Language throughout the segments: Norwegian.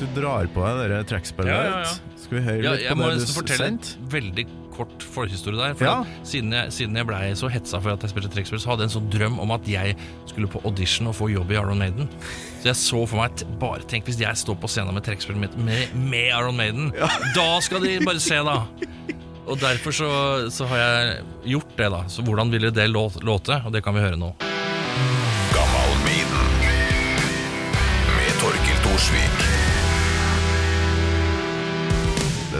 Du drar på deg det trekkspillet Ja, ja, ja. skal vi høre Ja, litt på det du fortelle en sendte? veldig kort forhistorie der. For Ja. siden jeg, siden jeg blei så hetsa for at jeg spilte trekkspill, så hadde jeg en sånn drøm om at jeg skulle på audition og få jobb i Iron Maiden. Så jeg så for meg at bare tenk hvis jeg står på scenen med trekkspillet mitt med, med Iron Maiden. Da skal de bare se, da! Og derfor så, så har jeg gjort det, da. Så hvordan ville det låte? Og det kan vi høre nå. Gammal Maiden med Torkil Thorsvik.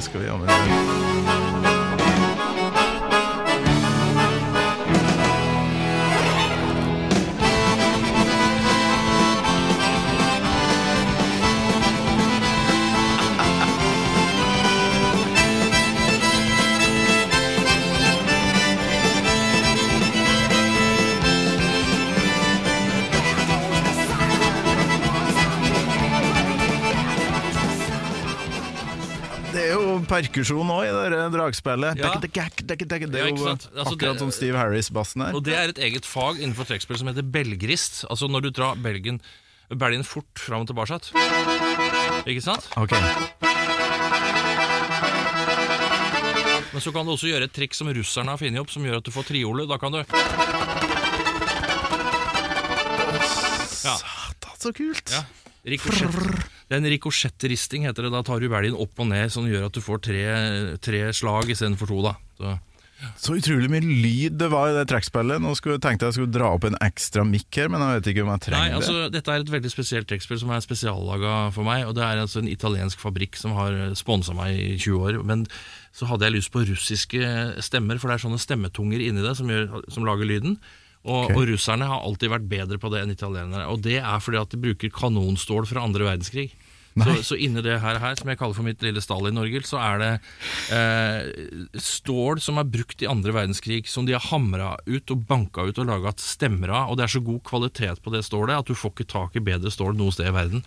Det skal vi jammen gjøre. Perkusjon òg i det dragspillet. Ja. Det er jo? Altså, akkurat som Steve Harris-bassen her. Og det er et eget fag innenfor trekkspill som heter belgrist. Altså når du drar belgen, belgen fort fram og tilbake. Ikke sant? Ok, Men så kan du også gjøre et trikk som russerne har funnet opp, som gjør at du får trioler. Da kan du Ja. Satan, så kult! ja. Det er en rikosjettristing, heter det. Da tar du belgen opp og ned, sånn gjør at du får tre, tre slag istedenfor to. da så. Så utrolig mye lyd det var i det trekkspillet. Nå skulle, tenkte jeg skulle dra opp en ekstra mikk her, men jeg vet ikke om jeg trenger Nei, altså, Dette er et veldig spesielt trekkspill som er spesiallaga for meg. Og Det er altså en italiensk fabrikk som har sponsa meg i 20 år. Men så hadde jeg lyst på russiske stemmer, for det er sånne stemmetunger inni det som, gjør, som lager lyden. Og, okay. og russerne har alltid vært bedre på det enn italienere. Og det er fordi at de bruker kanonstål fra andre verdenskrig. Så, så inni det her, her, som jeg kaller for mitt lille Stalin-orgel, så er det eh, stål som er brukt i andre verdenskrig, som de har hamra ut og banka ut og laga stemmer av. Og det er så god kvalitet på det stålet at du får ikke tak i bedre stål noe sted i verden.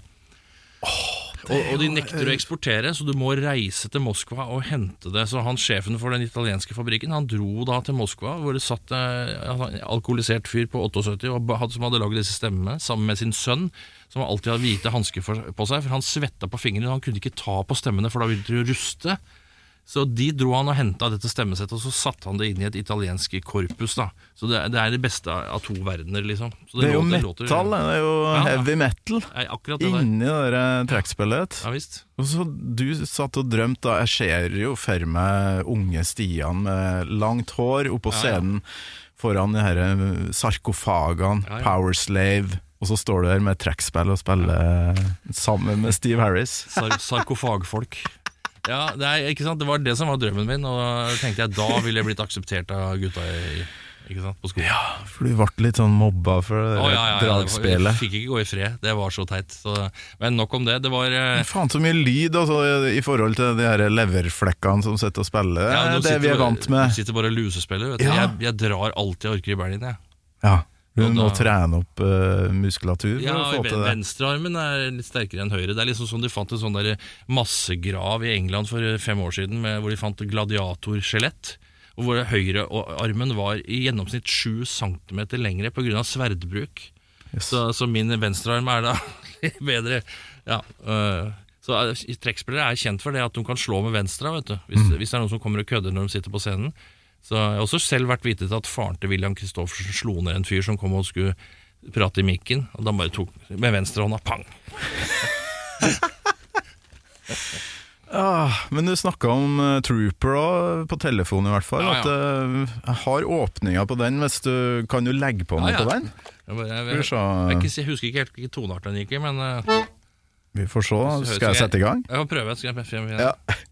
Og, og de nekter å eksportere, så du må reise til Moskva og hente det. Så han sjefen for den italienske fabrikken Han dro da til Moskva, hvor det satt eh, en alkoholisert fyr på 78 og ba- hadde- som hadde lagd disse stemmene, sammen med sin sønn, som alltid hadde hvite hansker på seg, for han svetta på fingrene. Han kunne ikke ta på stemmene, for da ville de ruste. Så de dro han og henta dette stemmesettet, og så satte han det inn i et italiensk korpus. da Så det, det er det beste av to verdener, liksom. Så Det er jo låter- metal, det er jo Ja, heavy metal ja, det inni det der trekkspillet. Ja visst. Og så Du satt og drømte, da. Jeg ser jo for meg unge Stian med langt hår oppå Ja, scenen foran de her eh, sarkofagene, Ja, ja. Power Slave, og så står du der med trekkspill og spiller sammen med Steve Harris. Sar sarkofagfolk. Ja, det, er, ikke sant? det var det som var drømmen min, og tenkte jeg da ville jeg blitt akseptert av gutta i, ikke sant? på skolen. Ja, For du ble litt sånn mobba for det oh, ja, ja, var- Jeg fikk ikke gå i fred, det var så teit. Så, men nok om det. Det var men Faen så mye lyd altså, i forhold til de her leverflekkene som sitter og spiller. Det ja, er det sitter vi er vant med. Du Sitter bare og lusespiller. Vet du. Ja. Jeg, jeg drar alltid orker i Berlin, jeg. Ja, Og må trene opp uh, muskulatur Ja. Venstrearmen er litt sterkere enn høyre. Det er liksom som de fant en sånn der massegrav i England for fem år siden, med, hvor de fant gladiatorskjelett. Og hvor høyrearmen var i gjennomsnitt sju centimeter lengre pga. sverdbruk. Yes. Så, så min venstrearm er da litt bedre. Ja, uh, så er- trekkspillere er kjent for det at de kan slå med venstre, vet du. Hvis, hvis det er noen som kommer og kødder når de sitter på scenen. Så Jeg har også selv vært vitne til at faren til William Christoffersen slo ned en fyr som kom og skulle prate i mikken, og da bare tok med venstrehånda pang. Ah, men du snakka om uh, Trooper òg, på telefon i hvert fall. Ja, ja. At uh, jeg har åpninga på den, hvis du kan du legge på noe Ja, ja. på den? Jeg, jeg, jeg, jeg, jeg husker ikke helt hvilken tonart den gikk i, men uh, Vi får se. Skal jeg jeg- sette i gang? jeg kan prøve. Skal jeg jeg, igjen?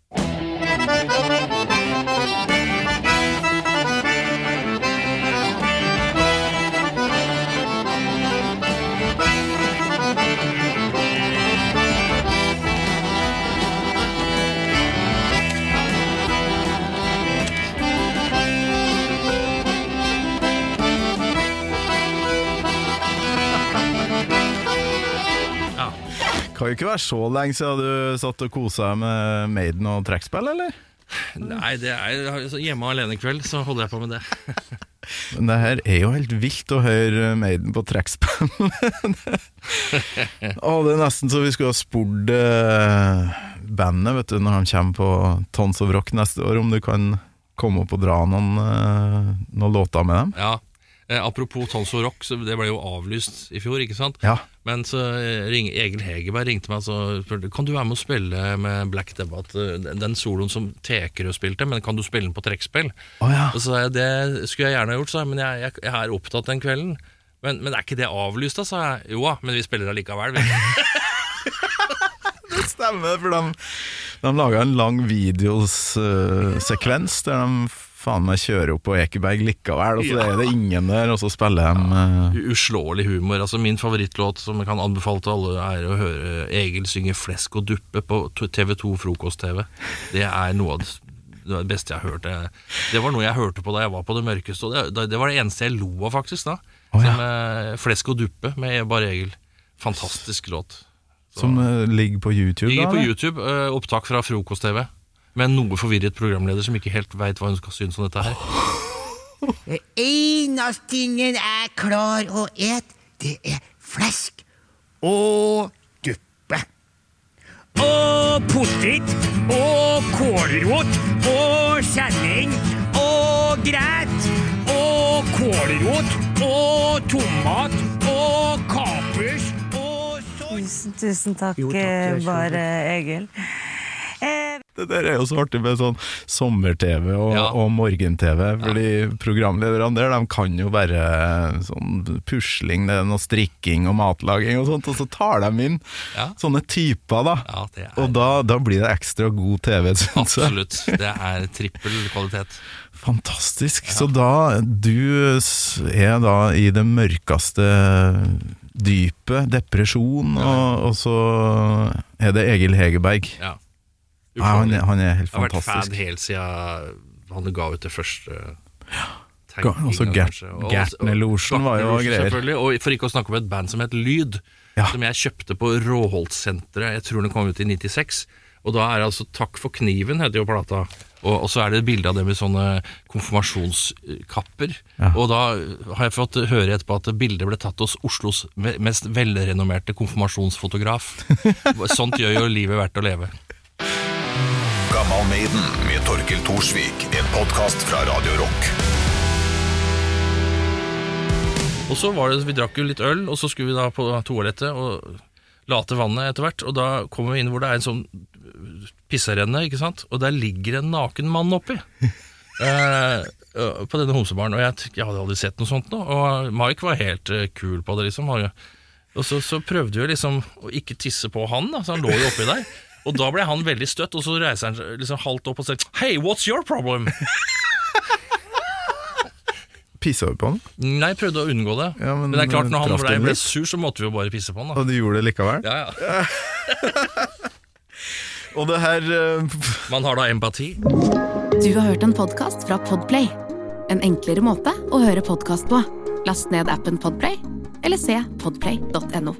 Hva jo ikke være så lenge siden du satt og kosa deg med Maiden og trekkspill, eller? Nei, det er altså, hjemme alene i kveld, så holder jeg på med det. Men det her er jo helt vilt å høre Maiden på trekkspill. Å, det er nesten så vi skulle ha spurt eh, bandet vet du, når de kommer på Tons of Rock neste år, om du kan komme opp og dra noen, eh, noen låter med dem. Ja, eh, Apropos Tons of Rock, så det ble jo avlyst i fjor, ikke sant? Ja. Men så eh, ring, Egil Hegerberg ringte meg og spurte Kan du være med å spille med Black Debbath. eh, Den, soloen som Tekerød spilte, men kan du spille den på trekkspill? Oh, ja. Og så sa jeg det skulle jeg gjerne ha gjort, sa jeg, men jeg, jeg, jeg er opptatt den kvelden. Men, men er ikke det avlyst, da? sa jeg. Jo da, men vi spiller allikevel. vi. Det stemmer, for de, de laga en lang videosekvens der de faen meg kjører opp på Ekeberg likevel, og så er det ingen der, og så spiller de ja. U- Uslåelig humor. Altså Min favorittlåt som jeg kan anbefale til alle, er å høre Egil synge 'Flesk og duppe' på TV2 Frokost-TV. Det er noe av det, beste jeg har hørt. Det, var noe jeg hørte på da jeg var på det mørkeste, og det, det var det eneste jeg lo av, faktisk. da oh, ja. Som, eh, 'Flesk og duppe' med bare Egil. Fantastisk låt. som eh, ligger på YouTube. Ligger da, på? YouTube, eh, opptak fra Frokost-TV. Med en noe forvirret programleder som ikke helt veit hva hun skal synes om dette her. Det eneste tingen jeg klarer å et, det er flesk og duppe. Og potet og kålrot og kjenning og græt og kålrot og tomat og kapers og sånn. Tusen, tusen takk, Jo, takk, eh, bare Egil. Eh, Det der er jo så artig med sånn sommer-TV og, Ja. og morgen-TV, fordi programlederne der de kan jo bare sånn pusling, det er noe strikking og matlaging og sånt, og så tar de inn Ja. sånne typer, da. Ja, er Og da, da blir det ekstra god TV, syns jeg. Absolutt. Det er trippel kvalitet. Fantastisk. Så da Du er da i det mørkeste dypet, depresjon, og, og så er det Egil Hegerberg. Ja. Nei, han, er- han er helt Jeg har vært fan helt siden han ga ut det første ja. også tegninga, Gert- Gertnerlosjen var jo greier. Og for ikke å snakke om et band som het Lyd, Ja. som jeg kjøpte på Råholtsenteret. Jeg tror den kom ut i 96. Og da er det altså 'Takk for kniven', heter jo plata. Og, og så er det et bilde av dem med sånne konfirmasjonskapper. Ja. Og da har jeg fått høre etterpå at bildet ble tatt hos Oslos mest velrenommerte konfirmasjonsfotograf. Sånt gjør jo livet verdt å leve. Gammal Maiden med Torkel Thorsvik. En podkast fra Radio Rock. Og så var det, Vi drakk jo litt øl, og så skulle vi da på toalettet og late vannet etter hvert. Og da kommer vi inn hvor det er en sånn pisserenne, ikke sant? og der ligger en naken mann oppi. Eh, på denne homsebaren. Og jeg, jeg hadde aldri sett noe sånt nå. Og Mike var helt eh, kul på det, liksom. Og så, så prøvde vi liksom å ikke tisse på han, da, så han lå jo oppi der. Og da ble han veldig støtt, og så reiser han seg liksom halvt opp og sier Hey, what's your problem? Pissa du på han? Nei, prøvde å unngå det. Ja, men men, det er klart, når han ble, ble sur, så måtte vi jo bare pisse på han. da Og du gjorde det likevel? Ja, ja. Og det her uh... Man har da empati. Du har hørt en podkast fra Podplay. En enklere måte å høre podkast på. Last ned appen Podplay, eller se podplay.no.